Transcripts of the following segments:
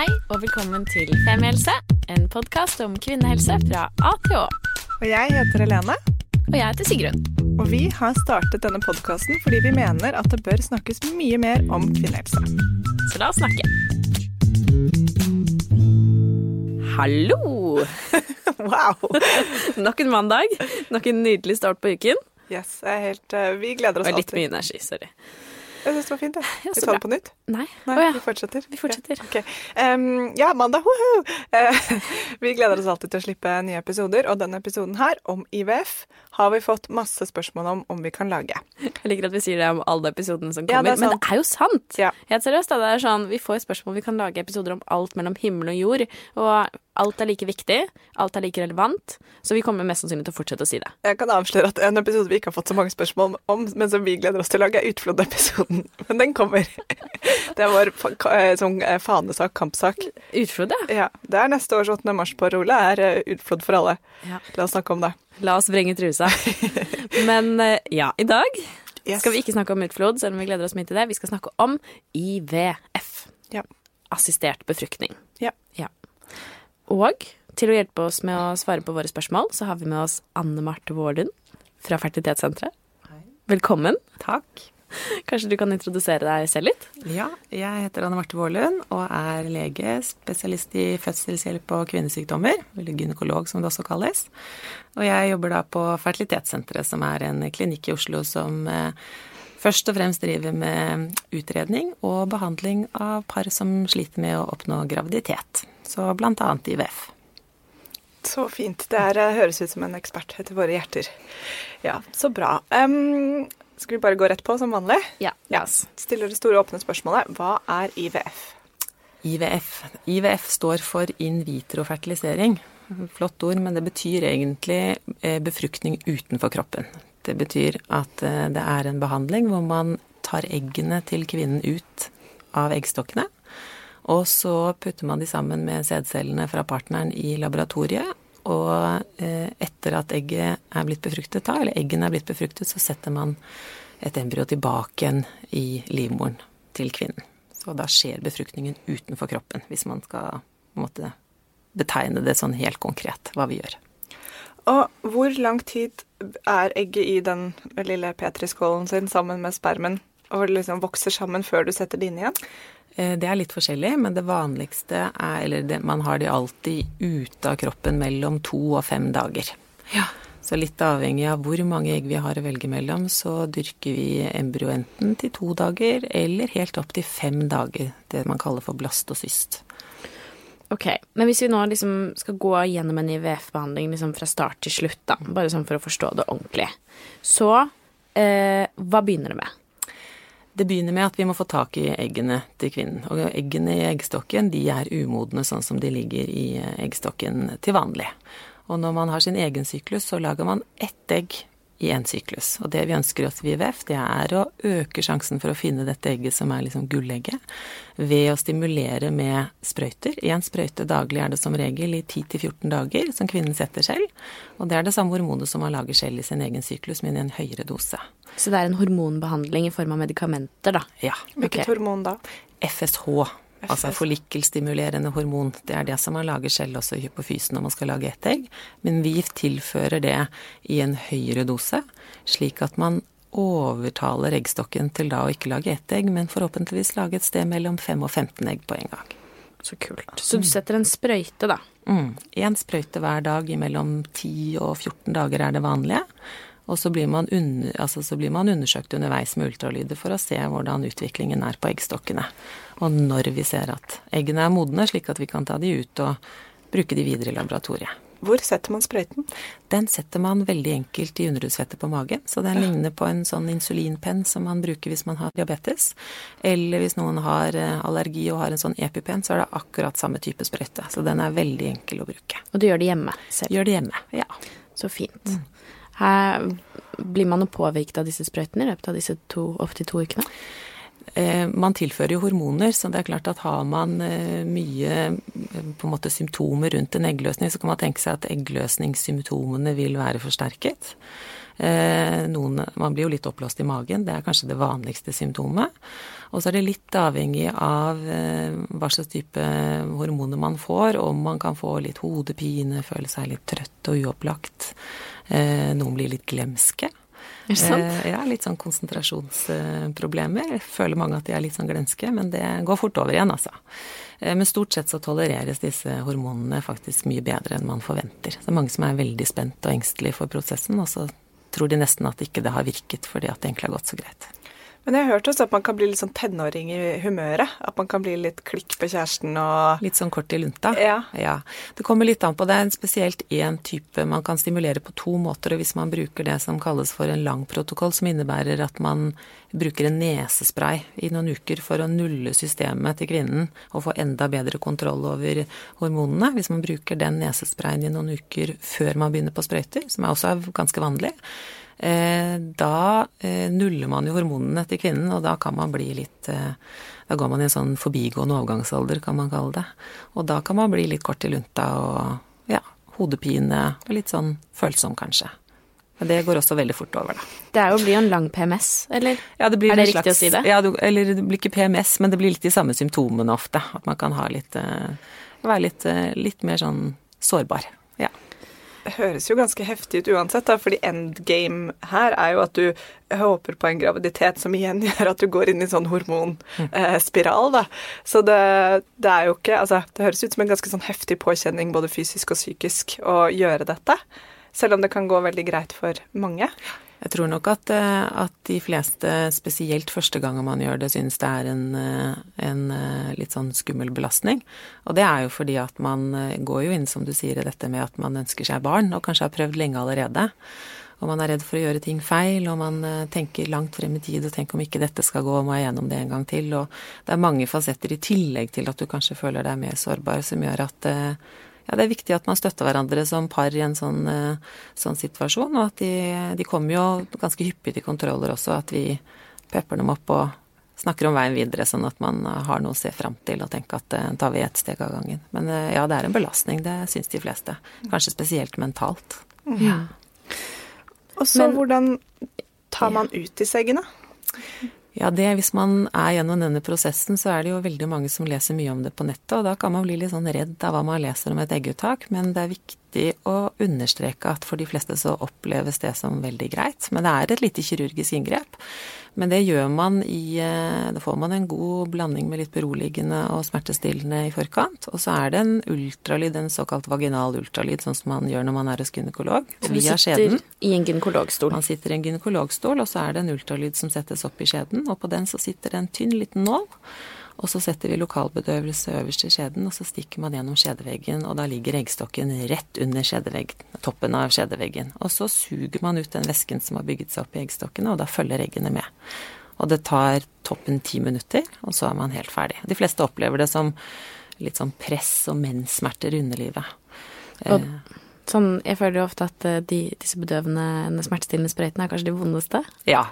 Hei og velkommen til Femihelse, en podkast om kvinnehelse fra A til Å. Og jeg heter Helene, Og jeg heter Sigrun. og vi har startet denne podkasten fordi vi mener at det bør snakkes mye mer om kvinnehelse. Så la oss snakke. Hallo! Wow! Nok en mandag. Nok en nydelig start på uken. Yes, jeg er helt, uh, vi gleder oss Og litt mye energi, sorry. Jeg syns det var fint. jeg. Ja, Vi tar det på nytt. Nei. Nei, oh, ja. vi fortsetter. Vi fortsetter. Ja, okay. um, ja mandag, woho! Uh, vi gleder oss alltid til å slippe nye episoder, og denne episoden her, om IVF, har vi fått masse spørsmål om om vi kan lage. Jeg liker at vi sier det om alle episodene som kommer, det men det er jo sant. Ja. Helt seriøst, da. Det er sånn, vi får spørsmål, vi kan lage episoder om alt mellom himmel og jord, og alt er like viktig, alt er like relevant, så vi kommer mest sannsynlig til å fortsette å si det. Jeg kan avsløre at en episode vi ikke har fått så mange spørsmål om, men som vi gleder oss til å lage, er Utflod-episoden. Men den kommer. Det er vår eh, sånn eh, fanesak, kampsak. Utflod, ja. Ja, Det er neste års 8. mars-parole, er eh, utflod for alle. Ja. La oss snakke om det. La oss vrenge trusa. Men ja, i dag Yes. skal vi ikke snakke om utflod, selv om vi gleder oss mye til det. Vi skal snakke om IVF. Ja. Assistert befruktning. Ja. Ja. Og til å hjelpe oss med å svare på våre spørsmål, så har vi med oss Anne Marte Vårlund fra Fertilitetssenteret. Velkommen. Takk. Kanskje du kan introdusere deg selv litt? Ja, jeg heter Anne Marte Vårlund og er lege, spesialist i fødselshjelp og kvinnesykdommer, eller gynekolog som det også kalles. Og jeg jobber da på Fertilitetssenteret, som er en klinikk i Oslo som eh, først og fremst driver med utredning og behandling av par som sliter med å oppnå graviditet. Så annet IVF. Så fint. Det er, eh, høres ut som en ekspert etter våre hjerter. Ja, så bra. Um, skal vi bare gå rett på som vanlig? Ja. Ja. Stiller det store åpne spørsmålet hva er IVF? IVF. IVF står for in vitro fertilisering. Flott ord, men det betyr egentlig eh, befruktning utenfor kroppen. Det betyr at eh, det er en behandling hvor man tar eggene til kvinnen ut av eggstokkene. Og så putter man de sammen med sædcellene fra partneren i laboratoriet. Og eh, etter at egget er blitt befruktet, da, eller eggene er blitt befruktet, så setter man et embryo tilbake igjen i livmoren til kvinnen. Så da skjer befruktningen utenfor kroppen, hvis man skal måte, betegne det sånn helt konkret hva vi gjør. Og hvor lang tid er egget i den lille petriskålen sin sammen med spermen og liksom vokser sammen før du setter det inn igjen? Eh, Det er litt forskjellig, men det vanligste er Eller det, man har de alltid ute av kroppen mellom to og fem dager. Så litt avhengig av hvor mange egg vi har å velge mellom, så dyrker vi embryo enten til to dager eller helt opp til fem dager. Det man kaller for blastocyst. Ok, men hvis vi nå liksom skal gå gjennom en IVF-behandling liksom fra start til slutt, da, bare sånn for å forstå det ordentlig, så eh, hva begynner det med? Det begynner med at vi må få tak i eggene til kvinnen. Og eggene i eggstokken de er umodne sånn som de ligger i eggstokken til vanlig. Og når man har sin egen syklus, så lager man ett egg i én syklus. Og det vi ønsker oss ved IVF, det er å øke sjansen for å finne dette egget som er liksom gullegget, ved å stimulere med sprøyter. Én sprøyte daglig er det som regel i 10-14 dager, som kvinnen setter selv. Og det er det samme hormonet som man lager selv i sin egen syklus, men i en høyere dose. Så det er en hormonbehandling i form av medikamenter, da. Ja. Hvilket okay. hormon da? FSH, altså forlikkelstimulerende hormon. Det er det som man lager selv også i hypofysen når man skal lage ett egg. Men vi tilfører det i en høyere dose, slik at man overtaler eggstokken til da å ikke lage ett egg, men forhåpentligvis lage et sted mellom 5 og 15 egg på en gang. Så kult. Så du setter en sprøyte, da. Mm. Én sprøyte hver dag i mellom 10 og 14 dager er det vanlige. Og så blir, man under, altså så blir man undersøkt underveis med ultralyder for å se hvordan utviklingen er på eggstokkene. Og når vi ser at eggene er modne, slik at vi kan ta de ut og bruke de videre i laboratoriet. Hvor setter man sprøyten? Den setter man veldig enkelt i underhudsfettet på magen, så den ligner på en sånn insulinpenn som man bruker hvis man har diabetes. Eller hvis noen har eh, allergi og har en sånn epipenn, så er det akkurat samme type sprøyte. Så den er veldig enkel å bruke. Og du gjør det hjemme selv. Gjør det hjemme. Ja. Så fint. Her blir man påvirket av disse sprøytene i løpet av disse to, opptil to ukene. Man tilfører jo hormoner, så det er klart at har man eh, mye eh, på en måte symptomer rundt en eggløsning, så kan man tenke seg at eggløsningssymptomene vil være forsterket. Eh, noen, man blir jo litt oppblåst i magen, det er kanskje det vanligste symptomet. Og så er det litt avhengig av eh, hva slags type hormoner man får, om man kan få litt hodepine, føle seg litt trøtt og uopplagt. Eh, noen blir litt glemske. Eh, ja, litt sånn konsentrasjonsproblemer. Jeg føler mange at de er litt sånn glenske, men det går fort over igjen, altså. Eh, Men stort sett så tolereres disse hormonene faktisk mye bedre enn man forventer. Det er mange som er veldig spent og engstelige for prosessen, og så tror de nesten at ikke det har virket fordi at det egentlig har gått så greit. Men jeg har hørt også at man kan bli litt sånn tenåring i humøret. At man kan bli litt klikk på kjæresten og Litt sånn kort i lunta? Ja. ja. Det kommer litt an på. Det er en spesielt én type man kan stimulere på to måter. Og hvis man bruker det som kalles for en lang protokoll, som innebærer at man bruker en nesespray i noen uker for å nulle systemet til kvinnen og få enda bedre kontroll over hormonene, hvis man bruker den nesesprayen i noen uker før man begynner på sprøyter, som er også er ganske vanlig, da eh, nuller man jo hormonene til kvinnen, og da kan man bli litt eh, Da går man i en sånn forbigående overgangsalder, kan man kalle det. Og da kan man bli litt kort i lunta og ja, hodepine og litt sånn følsom, kanskje. Men det går også veldig fort over, da. Det er jo blir jo en lang PMS, eller? Ja, det blir Er det riktig å si det? Ja, det, eller det blir ikke PMS, men det blir litt de samme symptomene ofte. At man kan ha litt eh, Være litt, eh, litt mer sånn sårbar. Ja. Høres jo ganske heftig ut uansett, da, fordi endgame her er jo at du håper på en graviditet som igjen gjør at du går inn i sånn hormonspiral, da. Så det, det er jo ikke Altså, det høres ut som en ganske sånn heftig påkjenning både fysisk og psykisk å gjøre dette. Selv om det kan gå veldig greit for mange. Jeg tror nok at, eh, at de fleste, spesielt første gangen man gjør det, synes det er en, eh, en eh, litt sånn skummel belastning. Og det er jo fordi at man går jo inn, som du sier, i dette med at man ønsker seg barn, og kanskje har prøvd lenge allerede. Og man er redd for å gjøre ting feil, og man tenker langt frem i tid og tenker om ikke dette skal gå, må jeg gjennom det en gang til. Og det er mange fasetter i tillegg til at du kanskje føler deg mer sårbar, som gjør at ja, det er viktig at man støtter hverandre som par i en sånn, eh, sånn situasjon, og at de, de kommer jo ganske hyppig til kontroller også, at vi pepper dem opp og snakker om veien videre, sånn at man har noe å se fram til og tenke at eh, tar vi ett steg av gangen. Men eh, ja, det er en belastning, det syns de fleste. Kanskje spesielt mentalt. Ja. Og så hvordan tar man ut disse eggene? Ja, det, hvis man er gjennom denne prosessen, så er det jo veldig mange som leser mye om det på nettet, og da kan man bli litt sånn redd av hva man leser om et egguttak, men det er viktig å understreke at for de fleste så oppleves det som veldig greit. Men det er et lite kirurgisk inngrep. Men det gjør man i eh, Da får man en god blanding med litt beroligende og smertestillende i forkant. Og så er det en ultralyd, en såkalt vaginal ultralyd, sånn som man gjør når man er hos gynekolog, Så du sitter skjeden. i en gynekologstol. Man sitter i en gynekologstol, og så er det en ultralyd som settes opp i skjeden, og på den så sitter det en tynn liten nål. Og så setter vi lokalbedøvelse øverst i skjeden, og så stikker man gjennom skjedeveggen, og da ligger eggstokken rett under toppen av skjedeveggen. Og så suger man ut den væsken som har bygget seg opp i eggstokkene, og da følger eggene med. Og det tar toppen ti minutter, og så er man helt ferdig. De fleste opplever det som litt sånn press og menssmerter i underlivet. Og sånn, jeg føler jo ofte at eh, de, disse bedøvende, smertestillende sprøytene er kanskje de vondeste. Ja.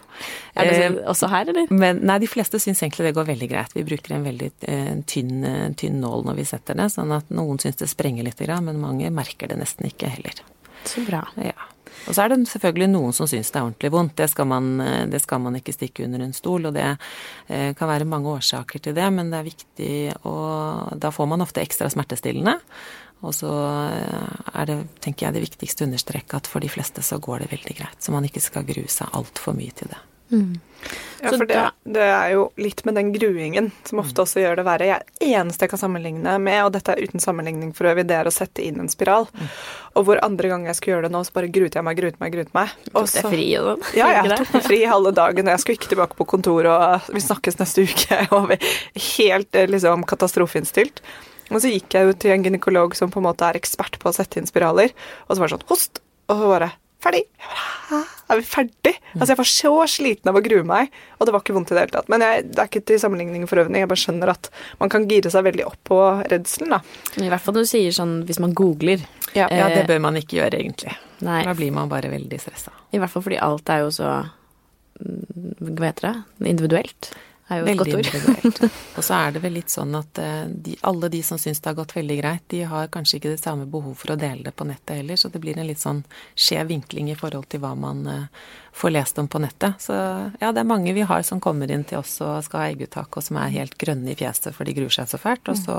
Er det Eh, så- også her, eller? Men nei, de fleste syns egentlig det går veldig greit. Vi bruker en veldig en tynn, eh, tynn nål når vi setter det, sånn at noen syns det sprenger litt, men mange merker det nesten ikke heller. Så bra. Ja. Og så er det selvfølgelig noen som syns det er ordentlig vondt. Det skal, man, det skal man ikke stikke under en stol, og det kan være mange årsaker til det, men det er viktig å Da får man ofte ekstra smertestillende. Og så eh, er det, tenker jeg, det viktigste å understreke at for de fleste så går det veldig greit. Så man ikke skal grue seg altfor mye til det. Ja, for det, det er jo litt med den gruingen som ofte også gjør det verre. Jeg, eneste jeg kan sammenligne med, og dette er uten sammenligning for øvrig, det er å sette inn en spiral. Og hvor andre gang jeg skulle gjøre det nå, så bare gruet jeg meg, gruet meg, gruet meg. Og Tok deg så- fri og sånn? Ja, jeg tok meg fri halve dagen, og jeg skulle ikke tilbake på kontor, og vi snakkes neste uke. Og vi- helt eh, liksom katastrofeinnstilt. Og så gikk jeg jo til en gynekolog som på en måte er ekspert på å sette inn spiraler, og så var det sånn host, og så bare ferdig. Jeg bare, Er vi ferdig? Altså, jeg var så sliten av å grue meg, og det var ikke vondt i det hele tatt. Men jeg, det er ikke til sammenligning for øvrig, jeg bare skjønner at man kan gire seg veldig opp på redselen, da. I hvert fall når du sier sånn hvis man googler. Ja. Ja, det Eh, bør man ikke gjøre, egentlig. Nei, Da blir man bare veldig stressa. i hvert fall fordi alt er jo så mm, Hva heter det? Individuelt. Er jo et Veldig godt ord. Og så er det vel litt sånn at eh, de, alle de som syns det har gått veldig greit, de har kanskje ikke det samme behov for å dele det på nettet heller, så det blir en litt sånn skjev vinkling i forhold til hva man eh, får lest om på nettet. Så ja, det er mange vi har som kommer inn til oss og skal ha egguttak, og som er helt grønne i fjeset for de gruer seg så fælt. Og så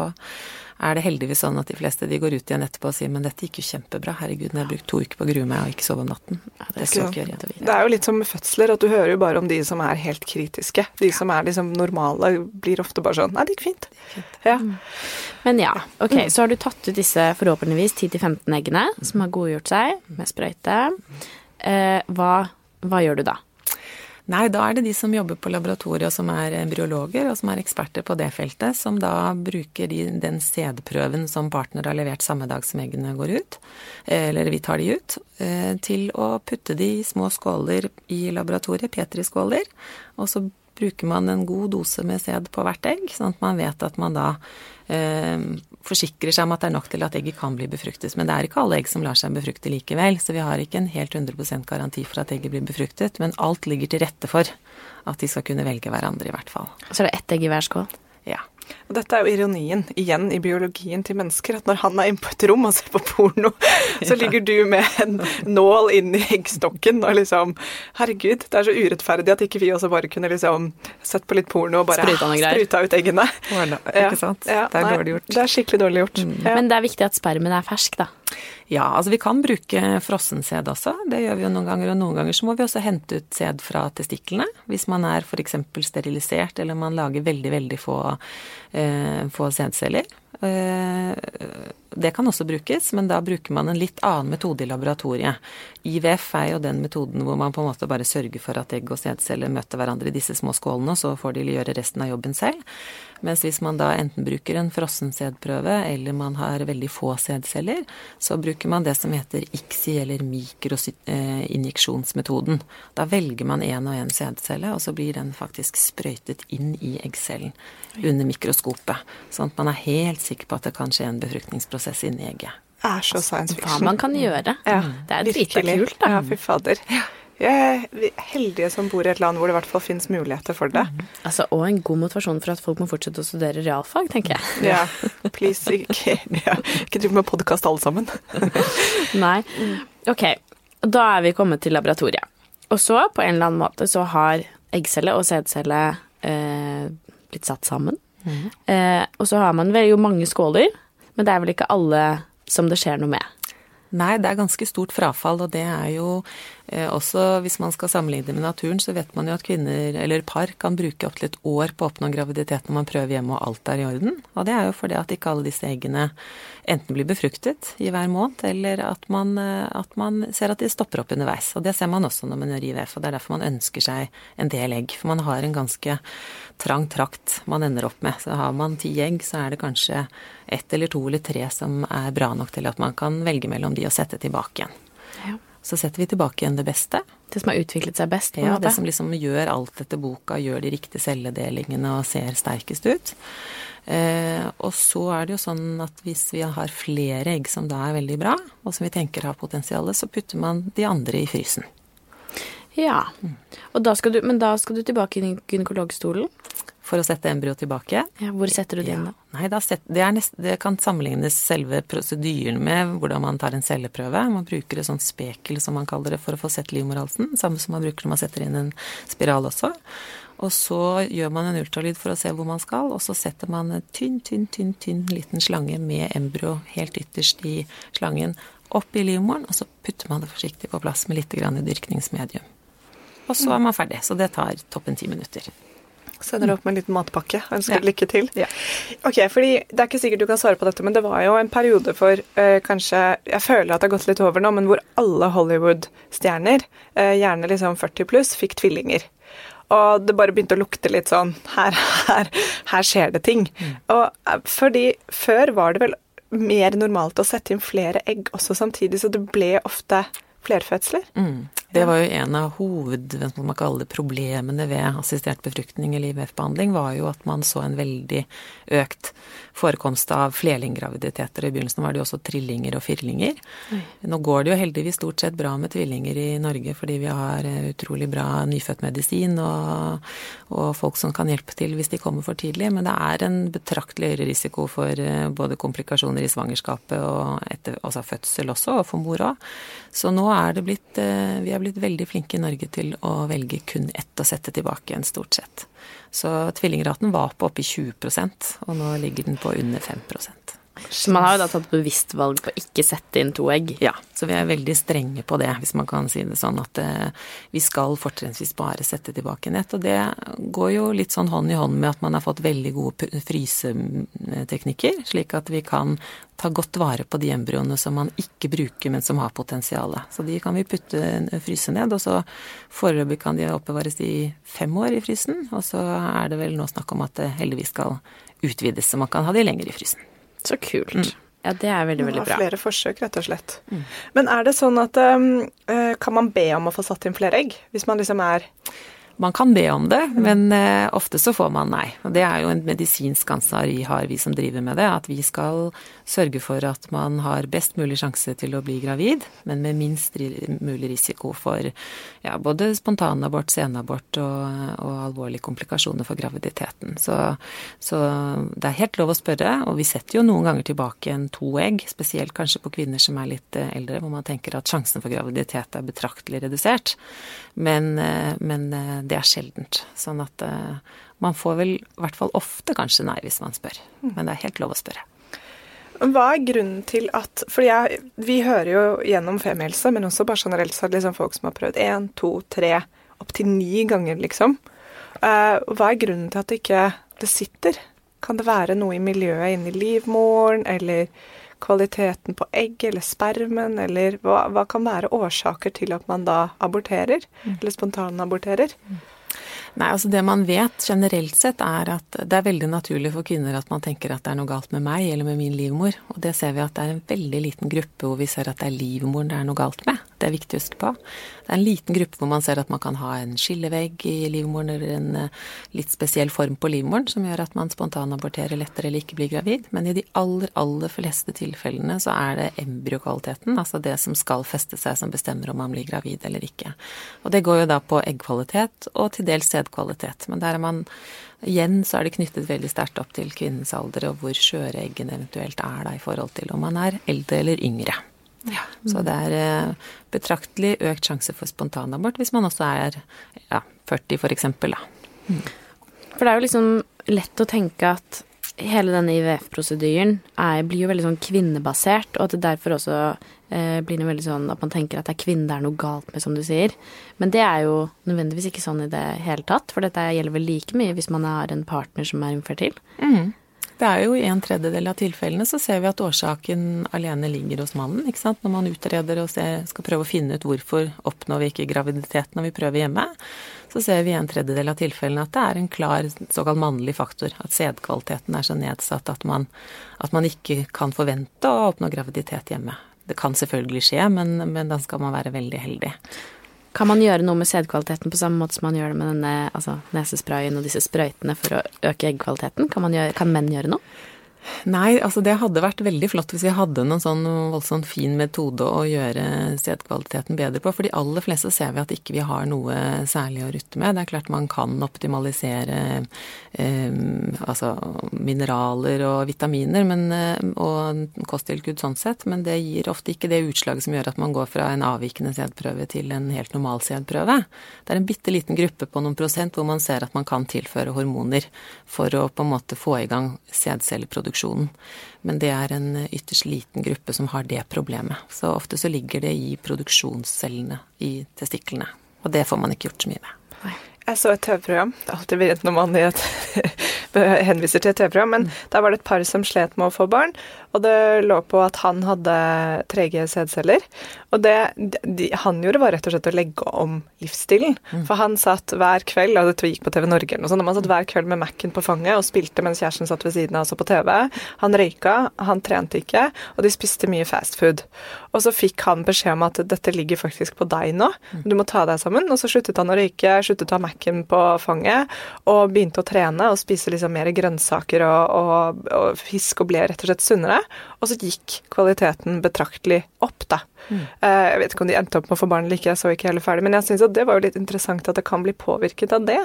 er det heldigvis sånn at de fleste de går ut igjen etterpå og sier men dette gikk jo kjempebra, herregud, jeg har brukt to uker på å grue meg og ikke sove om natten. det så ikke sant. Det er jo litt som med fødsler, at du hører jo bare om de som er helt kritiske. De som er liksom normale, blir ofte bare sånn Nei, det gikk fint. Ja. Men ja, ok, så har du tatt ut disse forhåpentligvis 10-15 eggene som har godgjort seg med sprøyte. Eh, hva, hva gjør du da? Nei, da er det de som jobber på laboratoriet og som er embryologer og som er eksperter på det feltet, som da bruker de, den sædprøven som partner har levert samme dag som eggene går ut, eller vi tar de ut, eh, til å putte de i små skåler i laboratoriet, Petri-skåler, og så bruker man en god dose med sæd på hvert egg, sånn at man vet at man da eh, forsikrer seg om at det er nok til at egget kan bli befruktet. Men det er ikke alle egg som lar seg befrukte likevel, så vi har ikke en helt 100% garanti for at egget blir befruktet, men alt ligger til rette for at de skal kunne velge hverandre, i hvert fall. Så det er ett egg i hver skål. Ja. Og dette er jo ironien igjen i biologien til mennesker, at når han er inne på et rom og ser på porno, så ligger du med en nål inn i eggstokken og liksom Herregud, det er så urettferdig at ikke vi også bare kunne liksom sett på litt porno og bare Spruta spruta ut eggene. Ikke sant? Ja, det er nei, dårlig gjort. Det er skikkelig dårlig gjort. Ja. Men det er viktig at spermen er fersk, da. Ja, altså vi kan bruke frossensæd også. Det gjør vi jo noen ganger. Og noen ganger så må vi også hente ut sæd fra testiklene. Hvis man er f.eks. sterilisert, eller man lager veldig, veldig få, eh, få sædceller. Eh, det kan også brukes, men da bruker man en litt annen metode i laboratoriet. IVF er jo den metoden hvor man på en måte bare sørger for at egg og sædceller møter hverandre i disse små skålene, og så får de gjøre resten av jobben selv. Mens hvis man da enten bruker en frossen sædprøve, eller man har veldig få sædceller, så bruker man det som heter ICSI, eller mikroinjeksjonsmetoden. Da velger man én og én sædcelle, og så blir den faktisk sprøytet inn i eggcellen under mikroskopet. Sånn at man er helt sikker på at det kan skje en befruktningsprosess inni egget. Det er så science fiction. Hva man kan gjøre. Ja, det er dritkult, da. Ja, fy fader. Vi er heldige som bor i et land hvor det i hvert fall finnes muligheter for det. Altså, og en god motivasjon for at folk må fortsette å studere realfag, tenker jeg. Ja, please, ikke, ja, ikke driv med podkast alle sammen. Nei. Ok, da er vi kommet til laboratoriet. Og så, på en eller annen måte, så har eggcelle og sædcelle eh, blitt satt sammen. Eh, og så har man vel jo mange skåler, men det er vel ikke alle som det skjer noe med. Nei, det er ganske stort frafall, og det er jo også Hvis man skal sammenligne med naturen, så vet man jo at kvinner eller par kan bruke opptil et år på å oppnå graviditet når man prøver hjemme og alt er i orden. Og det er jo fordi at ikke alle disse eggene enten blir befruktet i hver måned, eller at man, eh, at man ser at de stopper opp underveis. Og det ser man også når man gjør IVF, og det er derfor man ønsker seg en del egg. For man har en ganske trang trakt man ender opp med. Så har man ti egg, så er det kanskje ett eller to eller tre som er bra nok til at man kan velge mellom de og sette tilbake igjen. Ja. Så setter vi tilbake igjen det beste. Det som har utviklet seg best, på Ja, det som liksom gjør alt etter boka, gjør de riktige celledelingene og ser sterkest ut. Eh, og så er det jo sånn at hvis vi har flere egg som da er veldig bra, og som vi tenker har potensial, så putter man de andre i frysen. Ja. Og da du, men da skal du tilbake i gynekologstolen. For å sette embryoet tilbake. Ja, hvor setter du det inn, da? Nei, da set, det, er nest, det kan sammenlignes selve prosedyren med hvordan man tar en celleprøve. Man bruker et sånt spekel, som man kaller det, for å få sett livmorhalsen. Samme som man bruker når man setter inn en spiral også. Og så gjør man en ultralyd for å se hvor man skal, og så setter man en tynn, tynn, tynn, tynn liten slange med embryo helt ytterst i slangen opp i livmoren, og så putter man det forsiktig på plass med litt grann dyrkningsmedium. Og så er man ferdig. Så det tar toppen ti minutter. Sender opp med en liten matpakke. Ønsker Ja. lykke til. Ja. Ok, fordi Det er ikke sikkert du kan svare på dette, men det var jo en periode for uh, kanskje Jeg føler at det har gått litt over nå, men hvor alle Hollywood-stjerner, uh, gjerne liksom 40 pluss, fikk tvillinger. Og det bare begynte å lukte litt sånn Her, her, her skjer det ting. Og uh, fordi før var det vel mer normalt å sette inn flere egg også samtidig, så det ble ofte flerfødsler. Mm. Det var jo en av hoved, man kaller det, problemene ved assistert befruktning eller IVF-behandling, var jo at man så en veldig økt forekomst av flerlinggraviditeter. I begynnelsen var det jo også trillinger og firlinger. Oi. Nå går det jo heldigvis stort sett bra med tvillinger i Norge fordi vi har eh, utrolig bra nyfødtmedisin og, og folk som kan hjelpe til hvis de kommer for tidlig. Men det er en betraktelig høyere risiko for eh, både komplikasjoner i svangerskapet og etter, altså fødsel også, og for mor òg. Så nå er det blitt eh, Vi er blitt veldig flinke i Norge til å velge kun ett og sette tilbake igjen, stort sett. Så tvillingraten var på oppi 20% og nå ligger den på under 5 så man har jo da tatt bevisst valg på å ikke sette inn to egg? Ja, så vi er veldig strenge på det, hvis man kan si det sånn. At eh, vi skal fortrinnsvis bare sette tilbake nett. Og det går jo litt sånn hånd i hånd med at man har fått veldig gode fryseteknikker, slik at vi kan ta godt vare på de embryoene som man ikke bruker, men som har potensial. Så de kan vi putte, fryse ned, og så foreløpig kan de oppbevares i fem år i frysen. Og så er det vel nå snakk om at det heldigvis skal utvides, så man kan ha de lenger i frysen. Så kult. Mm. Ja, det er veldig, veldig bra. Flere forsøk, rett og slett. Mm. Men er det sånn at um, Kan man be om å få satt inn flere egg? Hvis man liksom er man kan be om det, men uh, ofte så får man nei. Og det er jo en medisinsk ansvar vi har, vi som driver med det, at vi skal sørge for at man har best mulig sjanse til å bli gravid, men med minst mulig risiko for ja, både spontanabort, senabort og, og, alvorlige komplikasjoner for graviditeten. Så, så, det er helt lov å spørre, og vi setter jo noen ganger tilbake en to egg, spesielt kanskje på kvinner som er litt uh, eldre, hvor man tenker at sjansen for graviditet er betraktelig redusert. Men, uh, men det er sjeldent. Sånn at uh, man får vel i hvert fall ofte kanskje nei hvis man spør. Mm. Men det er helt lov å spørre. Hva er grunnen til at For jeg, vi hører jo gjennom Femihelse, men også bare generelt sett liksom folk som har prøvd én, to, tre, opptil ni ganger, liksom. Uh, hva er grunnen til at det ikke det sitter? Kan det være noe i miljøet inni livmoren, eller kvaliteten på egg eller spermen, eller hva, hva kan være årsaker til at man da aborterer, mm. eller spontanaborterer? Mm. Nei, altså Det man vet generelt sett, er at det er veldig naturlig for kvinner at man tenker at det er noe galt med meg eller med min livmor. Og det ser vi at det er en veldig liten gruppe hvor vi ser at det er livmoren det er noe galt med. Det er viktig å huske på. Det er en liten gruppe hvor man ser at man kan ha en skillevegg i livmoren eller en eh, litt spesiell form på livmoren som gjør at man spontanaborterer lettere eller ikke blir gravid. Men i de aller, aller fleste tilfellene så er det embryokvaliteten, altså det som skal feste seg, som bestemmer om man blir gravid eller ikke. Og det går jo da på eggkvalitet og til dels sædkvalitet. Men der er man Igjen så er det knyttet veldig sterkt opp til kvinnens alder og hvor skjøre eggene eventuelt er da i forhold til om man er eldre eller yngre. Ja, så det er eh, betraktelig økt sjanse for spontanabort hvis man også er ja, 40 f.eks. Mm. For det er jo liksom lett å tenke at hele denne IVF-prosedyren blir jo veldig sånn kvinnebasert, og at det derfor også eh, blir veldig sånn at man tenker at det er kvinnen det er noe galt med, som du sier. Men det er jo nødvendigvis ikke sånn i det hele tatt, for dette gjelder vel like mye hvis man har en partner som er infertil. Mm. Det er jo i en tredjedel av tilfellene så ser vi at årsaken alene ligger hos mannen. ikke sant? Når man utreder og ser, skal prøve å finne ut hvorfor oppnår vi ikke graviditet når vi prøver hjemme, så ser vi i en tredjedel av tilfellene at det er en klar såkalt mannlig faktor. At sædkvaliteten er så nedsatt at man, at man, ikke kan forvente å oppnå graviditet hjemme. Det kan selvfølgelig skje, men, men da skal man være veldig heldig. Kan man gjøre noe med sædkvaliteten på samme måte som man gjør det med denne altså, nesesprayen og disse sprøytene for å øke eggkvaliteten? Kan, gjøre, kan menn gjøre noe? Nei, altså det hadde vært veldig flott hvis vi hadde noen sånn voldsomt fin metode å gjøre sædkvaliteten bedre på. For de aller fleste ser vi at ikke vi har noe særlig å rutte med. Det er klart man kan optimalisere eh, altså mineraler og vitaminer men, eh, og kosttilskudd sånn sett, men det gir ofte ikke det utslaget som gjør at man går fra en avvikende sædprøve til en helt normal sædprøve. Det er en bitte liten gruppe på noen prosent hvor man ser at man kan tilføre hormoner for å på en måte få i gang sædcelleproduksjon reproduksjonen. Men det er en ytterst liten gruppe som har det problemet. Så ofte så ligger det i produksjonscellene i testiklene. Og det får man ikke gjort så mye med. Jeg så et TV-program. Det er alltid vrient når man henviser til et TV-program, men mm. da var det et par som slet med å få barn, og det lå på at han hadde trege sædceller. Og det de, han gjorde, var rett og slett å legge om livsstilen. Mm. For han satt hver kveld, og dette gikk på TV Norge eller noe sånt, han satt hver kveld med Mac-en på fanget og spilte mens kjæresten satt ved siden av og så på TV. Han røyka, han trente ikke, og de spiste mye fast food. Og så fikk han beskjed om at dette ligger faktisk på deg nå, du må ta deg sammen. Og så sluttet han å røyke, sluttet å ha Mac-en på fanget, og begynte å trene og spise liksom mer grønnsaker og, og, og fisk, og ble rett og slett sunnere. Og så gikk kvaliteten betraktelig opp, da. Mm. Eh, jeg vet ikke om de endte opp med å få barn eller ikke, jeg så ikke heller ferdig, men jeg syns det var jo litt interessant at det kan bli påvirket av det.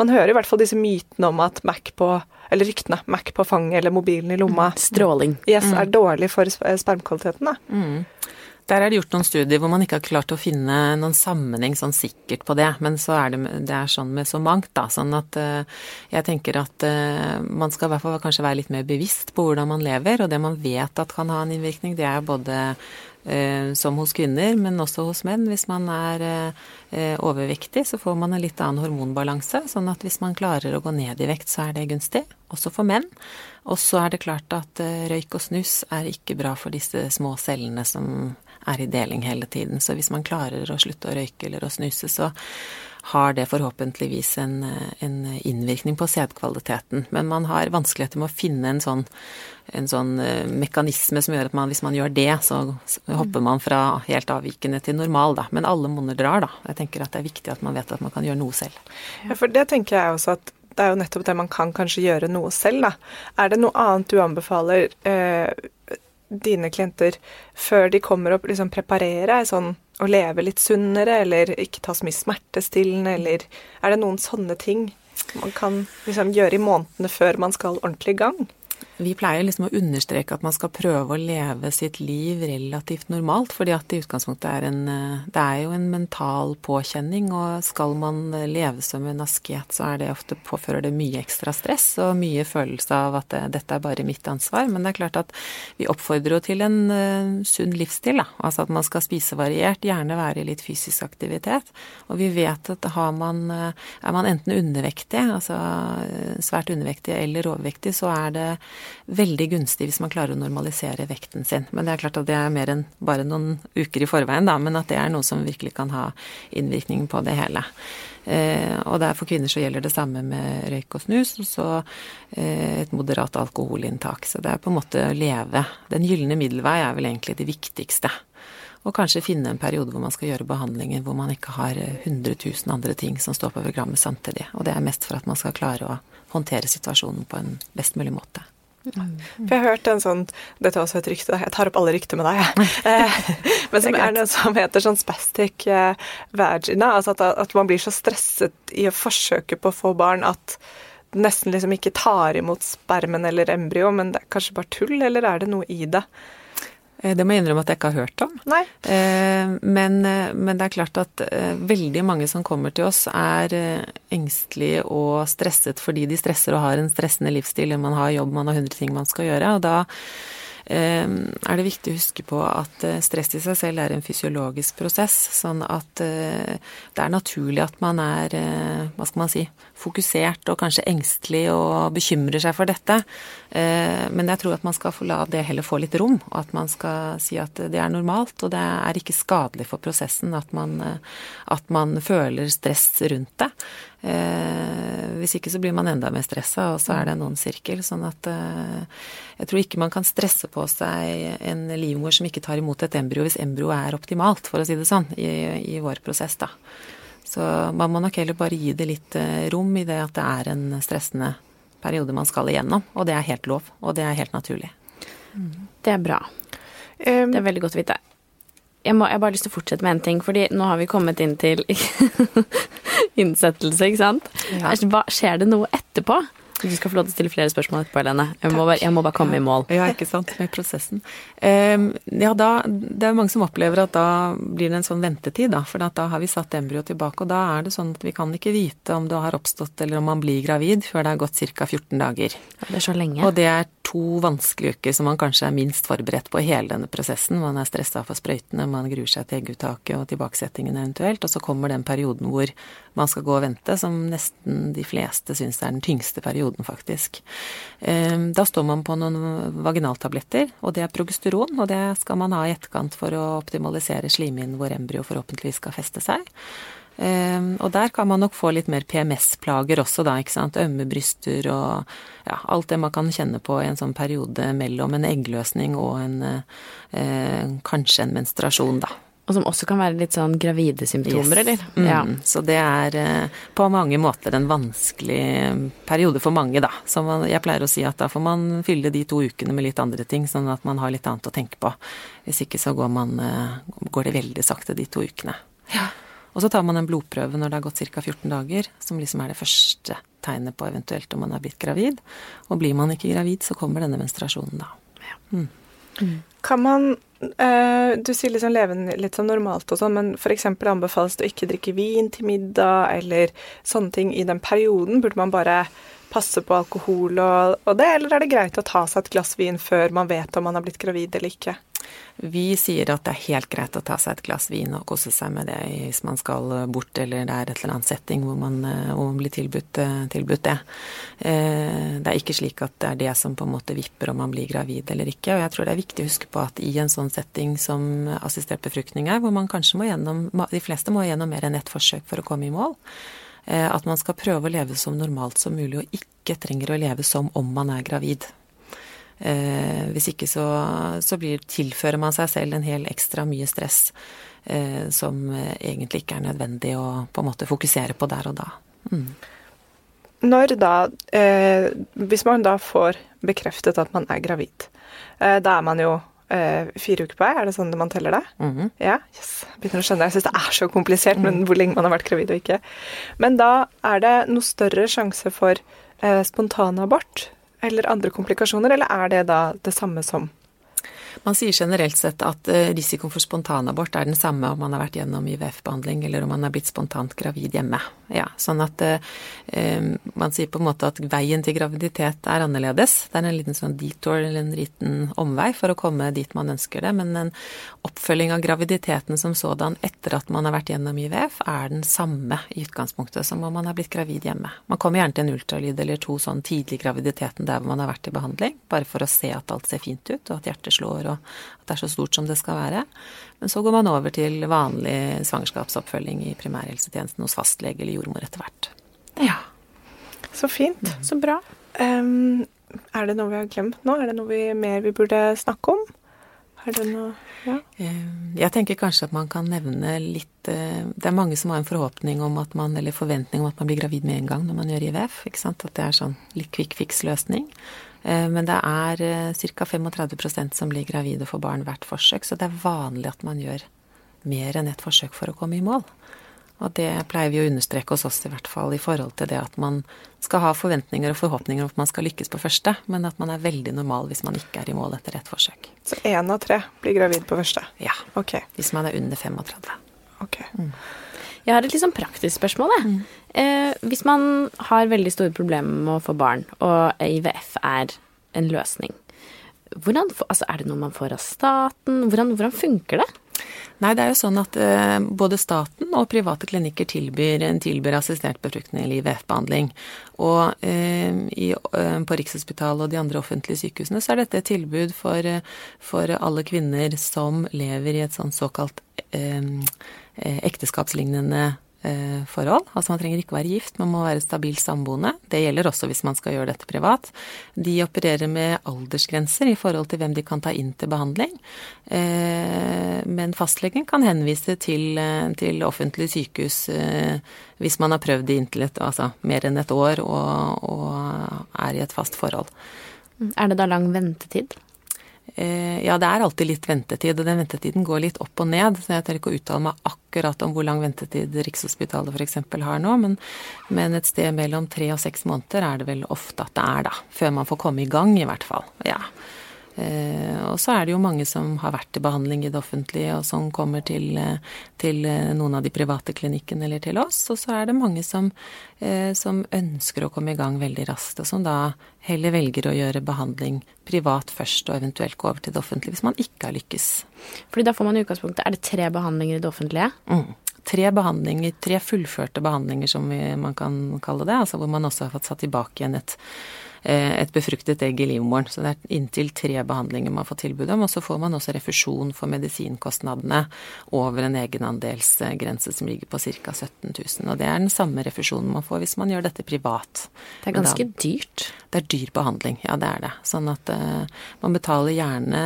Man hører i hvert fall disse mytene om at Mac på eller ryktene, Mac på fanget eller mobilen i lomma mm. Stråling. Yes, er mm. dårlig for spermkvaliteten, da. Mm. Der er det gjort noen studier hvor man ikke har klart å finne noen sammenheng sånn sikkert på det, men så er det, det er sånn med så mangt, da. Sånn at uh, jeg tenker at uh, man skal i hvert fall kanskje være litt mer bevisst på hvordan man lever, og det man vet at kan ha en innvirkning, det er både uh, som hos kvinner, men også hos menn. Hvis man er overvektig, så får man en litt annen hormonbalanse. Sånn at hvis man klarer å gå ned i vekt, så er det gunstig. Også for menn. Og så er det klart at røyk og snus er ikke bra for disse små cellene som er i deling hele tiden. Så hvis man klarer å slutte å røyke eller å snuse, så har det forhåpentligvis en, en innvirkning på sædkvaliteten. Men man har vanskeligheter med å finne en sånn, en sånn uh, mekanisme som gjør at man, hvis man gjør det, så hopper man fra helt avvikende til normal, da. Men alle monner drar, da. Jeg tenker at det er viktig at man vet at man kan gjøre noe selv. Ja, for det tenker jeg også at det er jo nettopp det man kan kanskje gjøre noe selv, da. Er det noe annet du anbefaler eh, dine klienter før de kommer opp, liksom preparere sånn å leve litt sunnere, eller ikke ta så mye smertestillende, eller er det noen sånne ting man kan liksom gjøre i månedene før man skal ordentlig i gang? Vi pleier liksom å understreke at man skal prøve å leve sitt liv relativt normalt, fordi at i utgangspunktet er en Det er jo en mental påkjenning, og skal man leve som en asket, så er det ofte påfører det mye ekstra stress og mye følelse av at det, dette er bare mitt ansvar. Men det er klart at vi oppfordrer jo til en uh, sunn livsstil, da. Altså at man skal spise variert, gjerne være i litt fysisk aktivitet. Og vi vet at man, er man enten undervektig, altså svært undervektig eller overvektig, så er det veldig gunstig hvis man klarer å normalisere vekten sin. Men det er klart at det er mer enn bare noen uker i forveien, da, men at det er noe som virkelig kan ha innvirkning på det hele. Eh, og der for kvinner så gjelder det samme med røyk og snus, og så eh, et moderat alkoholinntak. Så det er på en måte å leve. Den gylne middelvei er vel egentlig det viktigste. Og kanskje finne en periode hvor man skal gjøre behandlinger hvor man ikke har 100 000 andre ting som står på programmet samtidig. Og det er mest for at man skal klare å håndtere situasjonen på en best mulig måte. For jeg har hørt en sånn Dette er også et rykte, jeg tar opp alle rykter med deg, jeg. Eh, men som er noe som heter sånn spastic eh, vagina. Altså at, at, man blir så stresset i å forsøke på å få barn at nesten liksom ikke tar imot spermen eller embryo, men det er kanskje bare tull, eller er det noe i det? Eh, det må jeg innrømme at jeg ikke har hørt om. Nei. Eh, men, eh, men, det er klart at veldig mange som kommer til oss, er engstelige og stresset fordi de stresser og har en stressende livsstil. Man har jobb, man har hundre ting man skal gjøre. og da er det viktig å huske på at stress i seg selv er en fysiologisk prosess. Sånn at det er naturlig at man er, hva skal man si, fokusert og kanskje engstelig og bekymrer seg for dette. Eh, men jeg tror at man skal få la det heller få litt rom, og at man skal si at det er normalt, og det er ikke skadelig for prosessen at man, eh, at man føler stress rundt det. Eh, hvis ikke så blir man enda mer stressa, og så er det en ond sirkel. Sånn at jeg tror ikke man kan stresse på seg en livmor som ikke tar imot et embryo, hvis embryoet er optimalt, for å si det sånn, i, i vår prosess, da. Så man må nok heller bare gi det litt eh, rom i det at det er en stressende periode man skal igjennom. Og det er helt lov, og det er helt naturlig. Det er bra. Um, det er veldig godt å vite. Jeg, må, jeg har bare lyst til å fortsette med en ting, fordi nå har vi kommet inn til innsettelse, ikke sant? Ja. Hva, skjer det noe etterpå? Du skal få lov til å stille flere spørsmål etterpå, Helene. Jeg må, bare, jeg må bare, komme i mål. Ja, ikke sant. Med prosessen. Um, ja, da Det er mange som opplever at da blir det en sånn ventetid, da. For da har vi satt embryoet tilbake, og da er det sånn at vi kan ikke vite om det har oppstått eller om man blir gravid før det har gått ca. 14 dager. Ja, det er så lenge. Og det er to vanskelige uker som man kanskje er minst forberedt på i hele denne prosessen. Man er stressa for sprøytene, man gruer seg til egguttaket og tilbakesettingen eventuelt. Og så kommer den perioden hvor man skal gå og vente, som nesten de fleste syns er den tyngste perioden perioden, faktisk. Eh, da står man på noen vaginaltabletter, og det er progesteron, og det skal man ha i etterkant for å optimalisere slimhinnen hvor embryo forhåpentligvis skal feste seg. Um, og der kan man nok få litt mer PMS-plager også, da, ikke sant. Ømme bryster og ja, alt det man kan kjenne på i en sånn periode mellom en eggløsning og en uh, kanskje en menstruasjon, da. Og som også kan være litt sånn gravide symptomer, yes. eller? Mm, ja. Så det er uh, på mange måter en vanskelig periode for mange, da. Så man, jeg pleier å si at da får man fylle de to ukene med litt andre ting, sånn at man har litt annet å tenke på. Hvis ikke så går, man, uh, går det veldig sakte de to ukene. Ja. Og så tar man en blodprøve når det har gått ca. 14 dager, som liksom er det første tegnet på eventuelt om man er blitt gravid. Og blir man ikke gravid, så kommer denne menstruasjonen da. Ja. Mm. Mm. Kan man eh, Du sier liksom leve litt sånn normalt og sånn, men f.eks. anbefales det å ikke drikke vin til middag eller sånne ting i den perioden? Burde man bare passe på alkohol og, og det, eller er det greit å ta seg et glass vin før man vet om man har blitt gravid eller ikke? Vi sier at det er helt greit å ta seg et glass vin og kose seg med det hvis man skal bort eller det er et eller annet setting hvor man, eh, hvor man blir tilbudt, eh, tilbudt, det. Eh, det er ikke slik at det er det som på en måte vipper om man blir gravid eller ikke. Og jeg tror det er viktig å huske på at i en sånn setting som assistert befruktning er, hvor man kanskje må gjennom De fleste må gjennom mer enn ett forsøk for å komme i mål. At man skal prøve å leve som normalt som mulig og ikke trenger å leve som om man er gravid. Eh, hvis ikke så, så blir, tilfører man seg selv en hel ekstra mye stress eh, som egentlig ikke er nødvendig å på en måte fokusere på der og da. Mm. Når da eh, Hvis man da får bekreftet at man er gravid, eh, da er man jo eh, fire uker på vei, er det sånn man teller det? Mm -hmm. Ja, yes. Begynner å skjønne. Jeg syns det er så komplisert, men mm. hvor lenge man har vært gravid og ikke. Men da er det noe større sjanse for eh, spontanabort eller andre komplikasjoner, eller er det da det samme som man sier generelt sett at eh, risikoen for spontanabort er den samme om man har vært gjennom IVF-behandling eller om man er blitt spontant gravid hjemme. Ja, sånn at eh, man sier på en måte at veien til graviditet er annerledes. Det er en liten sånn detour eller en liten omvei for å komme dit man ønsker det. Men en oppfølging av graviditeten som sådan etter at man har vært gjennom IVF, er den samme i utgangspunktet som om man har blitt gravid hjemme. Man kommer gjerne til en ultralyd eller to sånn tidlig i graviditeten der hvor man har vært i behandling, bare for å se at alt ser fint ut og at hjertet slår og at det er så stort som det skal være. Men så går man over til vanlig svangerskapsoppfølging i primærhelsetjenesten hos fastlege eller jordmor etter hvert. Ja. Så fint. Mm. Så bra. Um, er det noe vi har glemt nå? Er det noe vi, mer vi burde snakke om? Det noe ja. Jeg tenker kanskje at man kan nevne litt eh, Det er mange som har en forhåpning om at man, eller forventning om at man blir gravid med en gang når man gjør IVF. ikke sant? At det er sånn litt quick fix-løsning. Eh, men det er eh, ca. 35% som blir gravide for barn hvert forsøk, så det er vanlig at man gjør mer enn ett forsøk for å komme i mål. Og det pleier vi å understreke hos oss i hvert fall i forhold til det at man skal ha forventninger og forhåpninger om at man skal lykkes på første, men at man er veldig normal hvis man ikke er i mål etter ett forsøk. Så én av tre blir gravid på første? Ja. Okay. Hvis man er under 35. Ok. Mm. Jeg har et litt sånn praktisk spørsmål. Mm. Eh, hvis man har veldig store problemer med å få barn, og IVF er en løsning, hvordan, altså er det noe man får av staten? Hvordan, hvordan funker det? Nei, det er jo sånn at eh, både staten og private klinikker tilbyr, tilbyr assistert befruktning eller IVF-behandling. Og eh, i, eh, på Rikshospitalet og de andre offentlige sykehusene så er dette et tilbud for, for alle kvinner som lever i et sånn såkalt eh, eh ekteskapslignende Eh, forhold. Altså man trenger ikke være gift, man må være stabilt samboende. Det gjelder også hvis man skal gjøre dette privat. De opererer med aldersgrenser i forhold til hvem de kan ta inn til behandling. Eh, men fastlegen kan henvise til, eh, til offentlig sykehus hvis man har prøvd det inntil et, altså mer enn et år og, og er i et fast forhold. Er det da lang ventetid? Eh, ja, det er alltid litt ventetid, og den ventetiden går litt opp og ned. Så jeg tør ikke å uttale meg akkurat om hvor lang ventetid Rikshospitalet f.eks. har nå, men, men, et sted mellom tre og seks måneder er det vel ofte at det er, da. Før man får komme i gang, i hvert fall. Ja. Eh, og så er det jo mange som har vært til behandling i det offentlige, og som kommer til, eh, til eh, noen av de private klinikkene eller til oss. Og så er det mange som, som ønsker å komme i gang veldig raskt, og som da heller velger å gjøre behandling privat først, og eventuelt gå over til det offentlige hvis man ikke har lykkes. Fordi da får man i utgangspunktet Er det tre behandlinger i det offentlige? Mm. tre behandlinger, tre fullførte behandlinger som vi, man kan kalle det, altså hvor man også har fått satt tilbake igjen et et befruktet egg i livmoren. Så det er inntil tre behandlinger man får tilbud om. Og så får man også refusjon for medisinkostnadene over en egenandelsgrense som ligger på ca. 17 000. Og det er den samme refusjonen man får hvis man gjør dette privat. Det er ganske da, dyrt? Det er dyr behandling, ja det er det. Sånn at uh, man betaler gjerne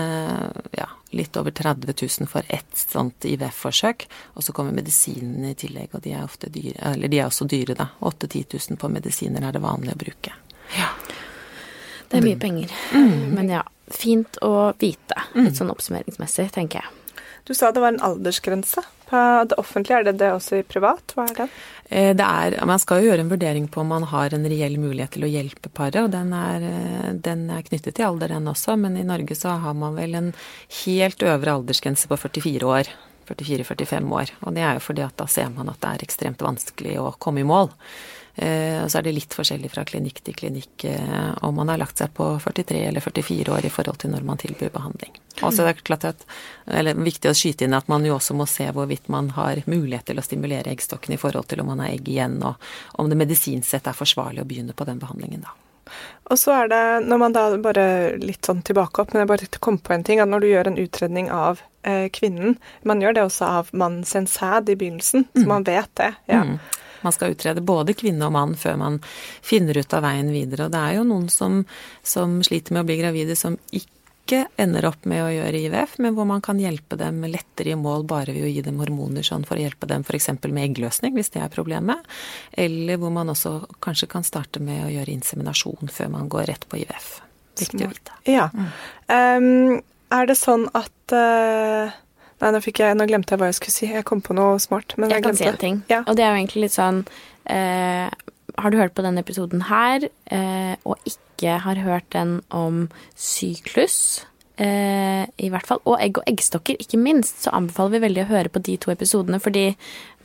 ja, litt over 30 000 for ett sånt IVF-forsøk. Og så kommer medisinene i tillegg, og de er dyre, eller de er også dyre, da. 8000-10 000 på medisiner er det vanlig å bruke. Ja. Det er mye penger. Mm. Men ja, fint å vite. Litt mm. sånn oppsummeringsmessig, tenker jeg. Du sa det var en aldersgrense på det offentlige. Er det det også i privat? Hva er det? Eh, det er, man skal jo gjøre en vurdering på om man har en reell mulighet til å hjelpe paret, og den er, eh, den er knyttet til alder, den også. Men i Norge så har man vel en helt øvre aldersgrense på 44 år. 44-45 år. Og det er jo fordi at da ser man at det er ekstremt vanskelig å komme i mål. Eh, og så er det litt forskjellig fra klinikk til klinikk eh, om man har lagt seg på 43 eller 44 år i forhold til når man tilbyr behandling. Og så er det klart at, eller viktig å skyte inn at man jo også må se hvorvidt man har mulighet til å stimulere eggstokken i forhold til om man har egg igjen, og om det medisinsk sett er forsvarlig å begynne på den behandlingen da. Og så er det, når man da bare litt sånn tilbake opp, men jeg bare kom på en ting, at når du gjør en utredning av eh, kvinnen Man gjør det også av mannens sæd i begynnelsen, så mm. man vet det. ja. Mm. Man skal utrede både kvinne og mann før man finner ut av veien videre. Og det er jo noen som, som sliter med å bli gravide som ikke ender opp med å gjøre IVF, men hvor man kan hjelpe dem lettere i mål bare ved å gi dem hormoner sånn for å hjelpe dem f.eks. med eggløsning, hvis det er problemet. Eller hvor man også kanskje kan starte med å gjøre inseminasjon før man går rett på IVF. Viktig å vite. Ja. Um, er det sånn at uh Nei, nå, jeg, nå, glemte jeg hva jeg skulle si. Jeg kom på noe smart. Men jeg, jeg kan si en ting. Ja. Og det er jo egentlig litt sånn eh, Har du hørt på denne episoden her, eh, og ikke har hørt den om syklus eh, i hvert fall, og egg og eggstokker, ikke minst, så anbefaler vi veldig å høre på de to episodene, fordi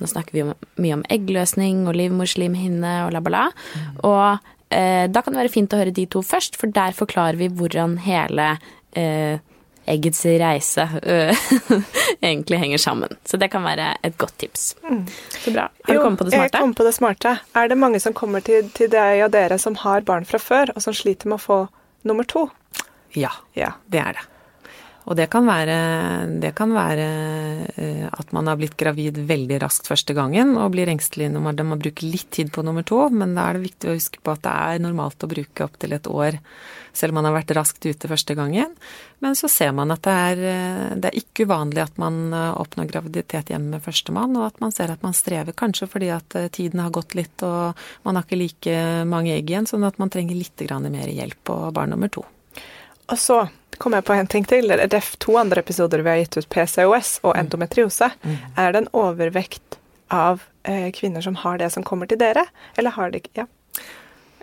nå snakker vi om, mye om eggløsning og livmorslimhinne og la, bla, bla. Mm. Og eh, da kan det være fint å høre de to først, for der forklarer vi hvordan hele eh, eggets reise øh, egentlig henger sammen. Så det kan være et godt tips. Mm. Så bra. Har du kommet på det smarte? Jeg kom på det smarte. Er det mange som kommer til, til deg og dere som har barn fra før, og som sliter med å få nummer to? Ja, ja. det er det. Og det kan være, det kan være eh, at man har blitt gravid veldig raskt første gangen og blir engstelig når man, bruker litt tid på nummer to, men da er det viktig å huske på at det er normalt å bruke opptil et år selv om man har vært raskt ute første gangen. Men så ser man at det er, eh, det er ikke uvanlig at man eh, oppnår graviditet hjemme med førstemann, og at man ser at man strever kanskje fordi at tiden har gått litt og man har ikke like mange egg igjen, sånn at man trenger litt mer hjelp på barn nummer to. Og så kom jeg på en ting til. Det er to andre episoder vi har gitt ut PCOS og mm. endometriose. Mm. Er det en overvekt av eh, kvinner som har det, som kommer til dere? Eller har de ikke Ja.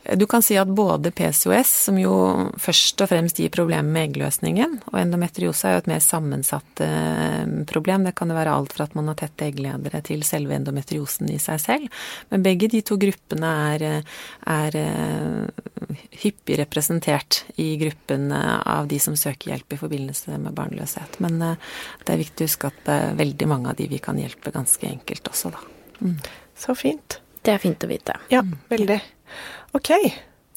Du kan si at både PCOS, som jo først og fremst gir problemer med eggløsningen, og endometriose er jo et mer sammensatt eh, problem. Det kan jo være alt fra at man har tette eggledere til selve endometriosen i seg selv. Men begge de to gruppene er, er eh, hyppig representert i gruppen av de som søker hjelp i forbindelse med barnløshet. Men eh, det er viktig å huske at det er veldig mange av de vi kan hjelpe ganske enkelt også, da. Mm. Så fint. Det er fint å vite. Ja, veldig. Ok.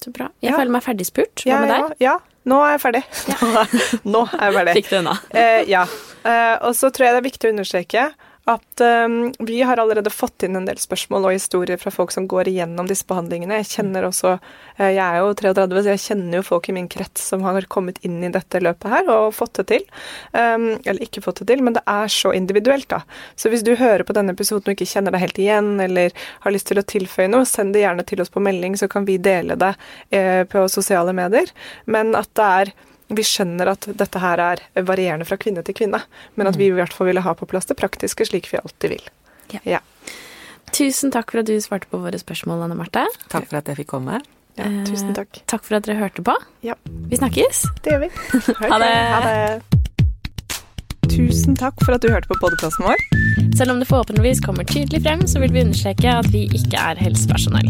Så bra. Jeg ja. føler meg ferdigspurt. Hva med deg? Ja, nå er jeg ferdig. Ja. nå er jeg ferdig. Fikk du unna. Eh, ja. Eh, og så tror jeg det er viktig å understreke at um, vi har allerede fått inn en del spørsmål og historier fra folk som går igjennom disse behandlingene. Jeg kjenner også uh, Jeg er jo 33, så jeg kjenner jo folk i min krets som har kommet inn i dette løpet her og fått det til. Um, eller ikke fått det til, men det er så individuelt, da. Så hvis du hører på denne episoden og ikke kjenner deg helt igjen, eller har lyst til å tilføye noe, send det gjerne til oss på melding, så kan vi dele det uh, på sosiale medier. Men at det er vi skjønner at dette her er varierende fra kvinne til kvinne, men at vi i hvert fall ville ha på plass det praktiske slik vi alltid vil. Ja. ja. Tusen takk for at du svarte på våre spørsmål, Anne Marte. Takk for at jeg fikk komme. Ja, tusen takk. Eh, takk for at dere hørte på. Ja. Vi snakkes. Det gjør vi. ha det. Ha det. Tusen takk for at du hørte på podkasten vår. Selv om det forhåpentligvis kommer tydelig frem, så vil vi understreke at vi ikke er helsepersonell.